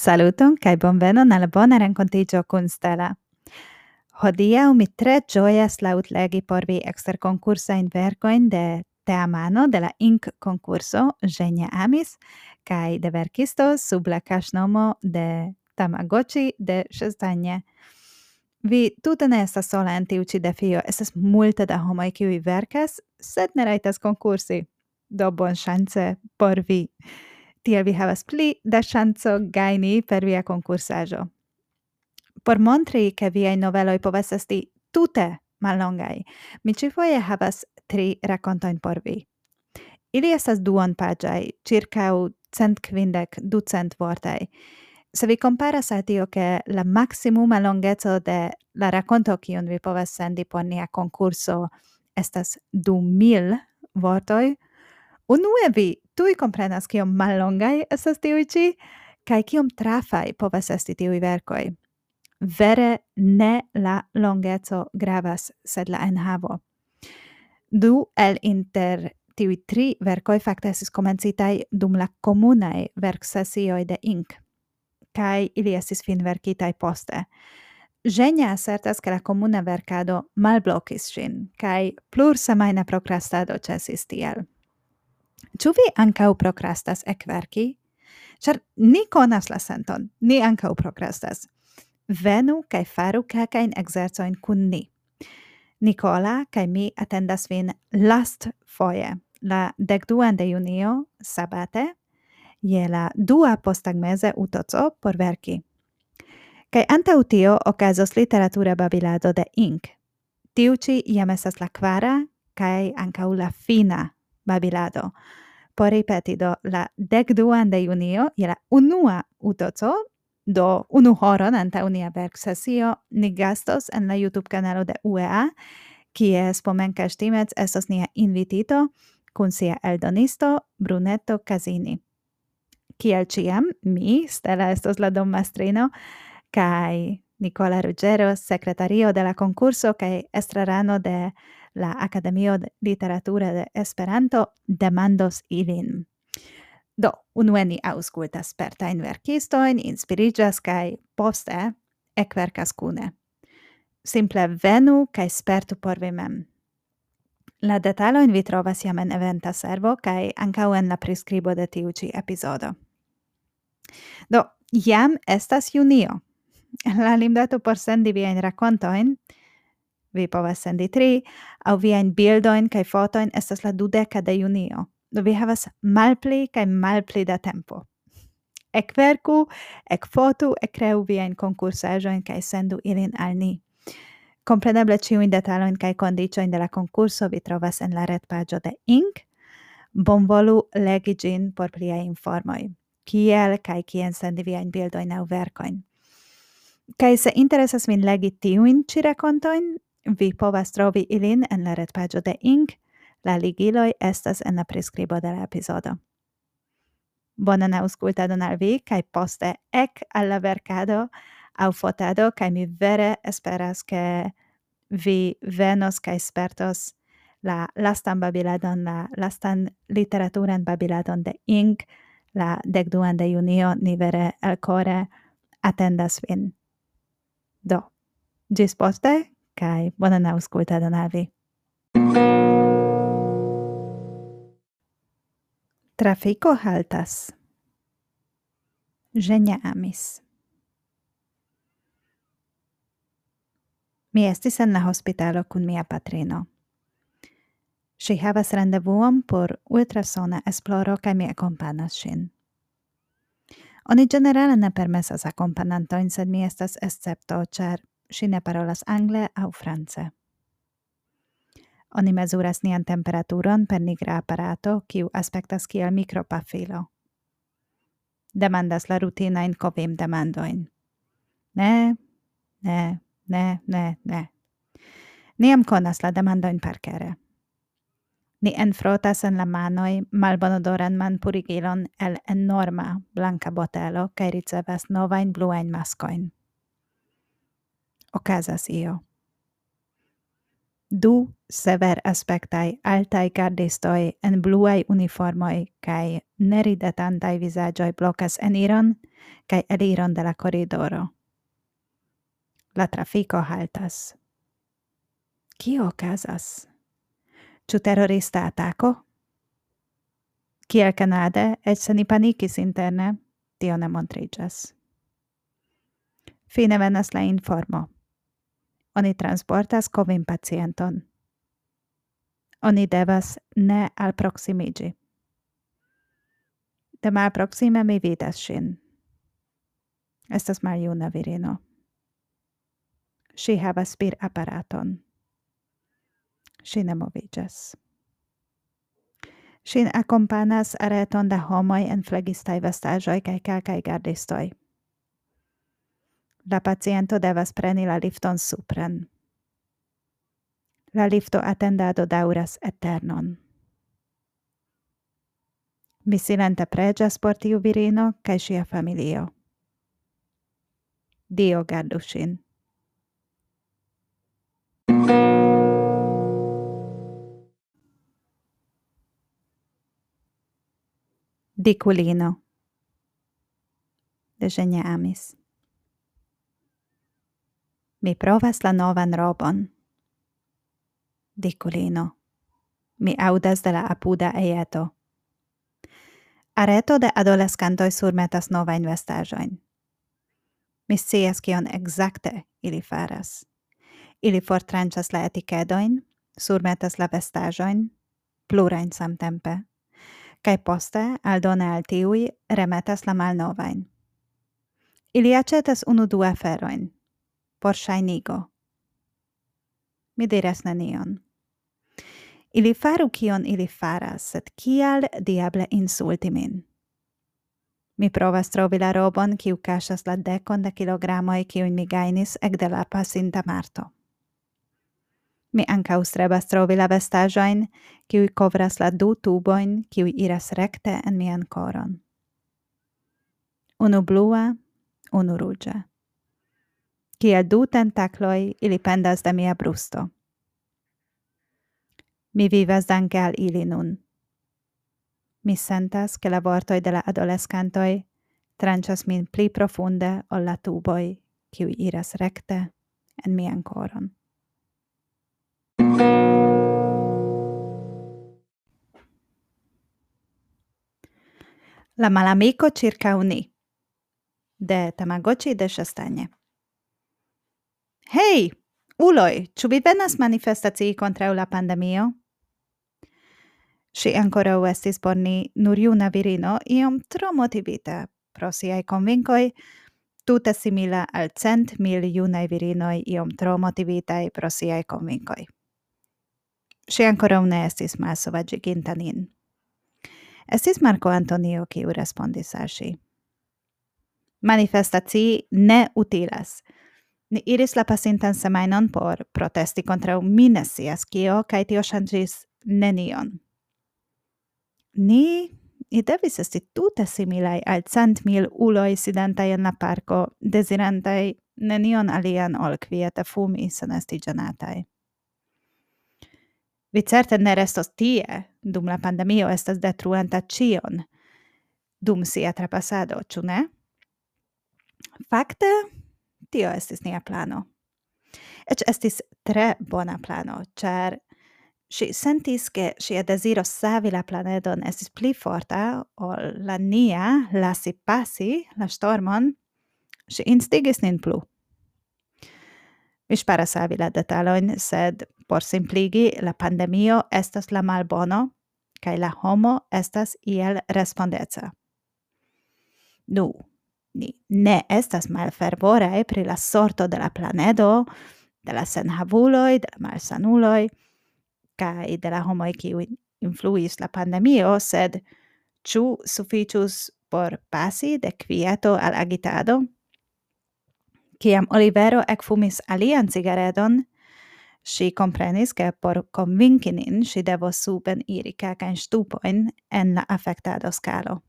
Saluton kai bonvenon al bona renkontiĝo kun Stella. Hodiaŭ mi tre ĝojas laŭtlegi por vi eksterkonkursajn verkojn de teamano de la Ink konkurso Ĝenia Amis kaj de verkisto sub la kaŝnomo de Tamagotchi de Ŝestagne. Vi tute ne estas sola en tiu ĉi defio, estas multe da homoj kiuj verkas, sed ne rajtas konkursi. Do bonŝance por vi tiel vi havas pli da ŝanco gajni per via konkursaĵo. Por montri ke viaj noveloj povas esti tute mallongaj, mi ĉifoje havas tri rakontojn por vi. Ili estas duon paĝaj, ĉirkaŭ cent kvindek, ducent vortaj. Se vi comparas a tio che la maximuma longeco de la racconto kiun vi povas sendi por nia concurso estas du mil vortoi, unue vi tui comprenas kiom mallongai estas tiui ci, kai kiom trafai povas esti tiui vercoi. Vere ne la longeco gravas, sed la enhavo. Du el inter tiui tri vercoi facte esis comencitai dum la comunae verksesioi de Inc. Kai ili esis fin verkitai poste. Genia assertas che la comuna vercado malblocis sin, kai plur semaina procrastado cesis tiel. Ĉu vi ankaŭ prokrastas ekverki? Ĉar ni konas la senton, ni ankaŭ prokrastas. Venu kaj faru kelkajn ekzercojn kun ni. Nikola kaj mi atendas vin last foje, la dekduan de junio, sabate, je la dua postagmeze utoco por verki. Kaj antaŭ tio okazos literatura babilado de Ink. Tiu ĉi jam estas la kvara kaj ankaŭ la fina babilado. Por ripeti do la decduan de junio je la unua utoco do unu horon antaŭ nia verksesio ni gastos en la YouTube canalo de UEA, kie Spomenka Ŝtimec estos nia invitito kun sia eldonisto Brunetto Casini. Kiel ciam, mi, Stella estos la dommastrino, kai Nicola Ruggero, secretario de la concurso kai estrarano de la Akademio de Literatura de Esperanto demandos ilin. Do, unue ni auscultas spertain verkistoin, inspirigas kai poste ekverkas kune. Simple venu kaj spertu por vi mem. La detalojn vi trovas jam en eventa servo kai ankaŭ en la prescribo de tiu ĉi epizodo. Do, jam estas junio. La limdato por sendi viajn rakontojn Vi povas sendi tri, au vi ein bildoin kai fotoin estas la dudeca de junio. Do vi havas malpli kai malpli da tempo. Ekverku, ekfotu, ekreu ein konkursaĵojn kai sendu ilin al ni. Kompreneble ĉiujn detaloin kai condicioin de la concurso vi trovas en la retpaĝo de Ink. Bonvolu legi gin por plia informoi. Kiel kai kien sendi vi ein bildoin au verkoin. Kai se interesas min legi tiuin ci racontoin, Vi povas trovi ilin en la retpaĝo de Inc. la ligiloi estas en la prescribo de la episodo. Bonan auscultadon al vi kai poste ek al vercado au fotado kai mi vere esperas ke vi venos kai spertos la lastan babiladon, la lastan literaturan babiladon de Inc. la decduan de junio, ni vere el core atendas vin. Do, gis poste kai bonan auskultadon al vi. Trafiko haltas. Genia amis. Mi estis en la hospitalo kun mia patrino. Si havas rendevuon por ultrasona esploro kaj mi akompanas ŝin. Oni generale ne permesas akompanantojn, sed mi estas escepto, ĉar si ne parolas angle au france. Oni mesuras nian temperaturon per nigra apparato, kiu aspectas kiel micropafilo. Demandas la rutina in covim demandoin. Ne, ne, ne, ne, ne. Niam conas la demandoin parkere. Ni enfrotas en la manoi malbonodoran man purigilon el enorma blanca botelo, cae ricevas novain bluain mascoin ocasas io. Du sever aspectai altai gardistoi en bluai uniformoi cae neridetantai visagioi blocas eniron cae eliron de la corridoro. La trafico haltas. Cio ocasas? Ciu terrorista ataco? Ciel Canade, et se ni panicis interne, tio ne montrigas. Fine venas la informo. Oni transportas kovin pacienton. Oni devas ne alproksimiĝi. De malproksime mi vidas ŝin. Estas maljuna virino. Ŝi havas bir aparáton. Ŝi ne moviĝas. Ŝin akompanas areton da homoj en flegistaj vestaĵoj kaj kelkaj gardistoj. La paciento devas preni la lifton supren. La lifto attendado dauras eternon. Mi silente pregias por tiu virino cae sia familio. Dio gardu sin. Diculino de Genia Amis Mi provas la novan robon. Diculino. Mi audas de la apuda eieto. Areto de adolescantoi surmetas nova investajoin. Mi scias kion exacte ili faras. Ili fortranĉas la etikedojn, surmetas la vestajoin, plurain samtempe, cae poste aldone al tiui remetas la malnovain. Ili acetas unu du aferoin, Parshaj Mi Mideres nenean. Ili farukion ili faras, sed kial diable insulti min? Mi provas trovi la robon, kiu kaŝas la dekon da kilogramoj, kiujn mi gajnis ekde la pasinta marto. Mi ankaŭ strebas trovi la vestaĵojn, kiuj kovras la du tubojn, kiuj iras rekte en mian koron. Unu blua, unu ruĝa. Cia du tentacloi ili pendas de mia brusto. Mi vivas danke al ili nun. Mi sentas che la vortoi de la adolescantoi trancias min pli profunde ol la tuboi, kiui iras recte en mian coron. La malamico circa uni de Tamagotchi de Chastagne. Hei, uloi, ĉu vi venas manifestacii kontraŭ la pandemio? Si ancora estis por ni nur juna virino iom tro motivita pro siai convincoi, tute simila al cent mil junai virinoi iom tro motivitai pro siai convincoi. Si ancora ne estis malsovagiginta nin. Estis Marco Antonio kiu respondis al si. Manifestaci ne utilas. ni iris la pasintan semainon por protesti contra un minesias kio kaj tio ŝanĝis nenion. Ni ni devis esti tute similai al cent mil uloi sidentaj en la parco, desirantai nenion alian ol kviete fumi sen esti genatai. Vi certe ne restos tie, dum la pandemio estas detruanta cion, dum sia trapasado, ciu ne? Fakte, tio estis nia plano. Ec estis tre bona plano, char si sentis che si desiro savi la planedon estis pli forta ol la nia lasi passi la stormon, si instigis nin plu. Mi spara savi la detaloin, sed por simpligi la pandemio estas la malbono, kai la homo estas iel respondeca. Nu, ne estas malfervoraj pri la sorto de la planedo, de la senhavuloj, de la malsanuloj kaj de la homoj kiuj influis la pandemio, sed ĉu sufiĉus por pasi de kvieto al agitado? Kiam Olivero ekfumis alian cigaredon, ŝi komprenis, ke por konvinki nin ŝi devos suben iri kelkajn ŝtupojn en la afektado skalo.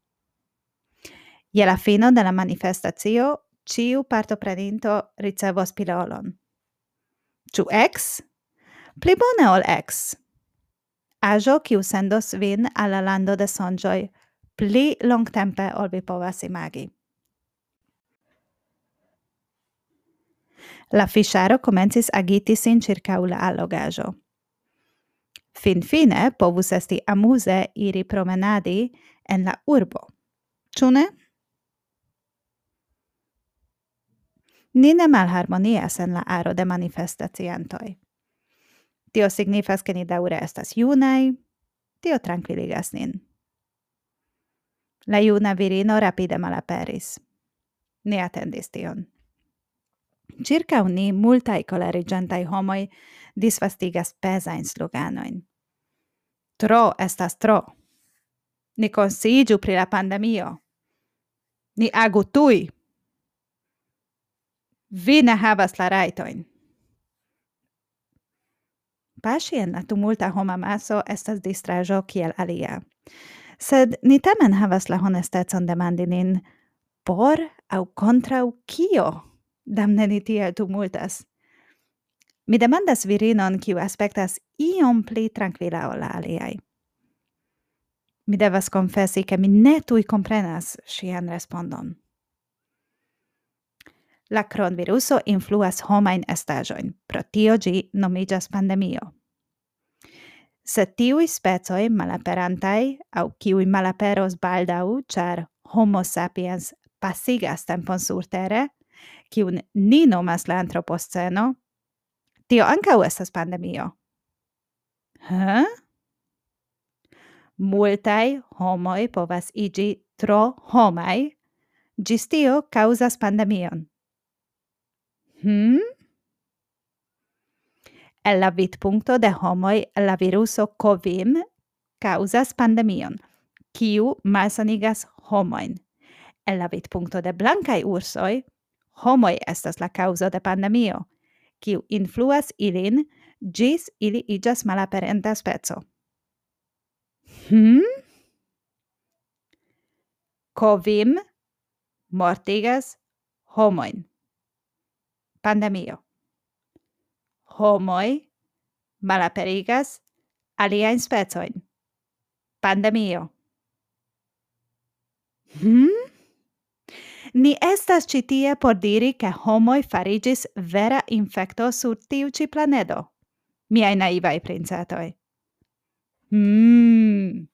Je la fino de la manifestacio, ciu partopreninto ricevos pilolon. Ciu ex? Pli bone ol ex. Ajo kiu sendos vin alla lando de sonjoi, pli long tempe ol vi povas imagi. La fiŝaro komencis agiti sin ĉirkaŭ la allogaĵo. Finfine povus esti amuse iri promenadi en la urbo. Ĉu ne? Ni ne malharmonias en la aro de manifestaciantoj. Tio signifas che ni daure estas junai, tio tranquilligas nin. La juna virino rapide malaperis. Ni attendis tion. Circa ni multai colerigentai homoi disvastigas pesain sluganoin. Tro estas tro. Ni consigiu pri la pandemio. Ni agu tui. Vi ne havas la raitoin. Pasi en la tumulta homa maso estas distrajo kiel alia. Sed ni tamen havas la honestecon demandi nin, por au contrau kio damne ni tiel tumultas? Mi demandas virinon, kiu aspektas iom pli tranquila ola la. Mi devas confesi, ke mi ne tuj comprenas sian respondon. La cronviruso influas homain estajoin, pro tio gi nomigas pandemio. Se tiui specoi malaperantai, au kiui malaperos baldau, char homo sapiens pasigas tempon sur terre, kiun ni nomas la antropoceno, tio ancau estas pandemio. Huh? multai homoi povas igi tro homai, gis tio causas pandemion. Hmm? El la vidpunkto de homoi la viruso COVID causas pandemion, kiu malsanigas homoin. El la vidpunkto de blancai ursoi, homoi estas la causa de pandemio, kiu influas ilin gis ili igas malaperenta spezo. Hmm? Covim mortigas homoin pandemio. Homoi malaperigas aliaen spezoin. Pandemio. Hmm? Ni estas citie por diri ke homoi farigis vera infecto sur tiu ĉi planedo. Miai naivai princetoi. Hmm.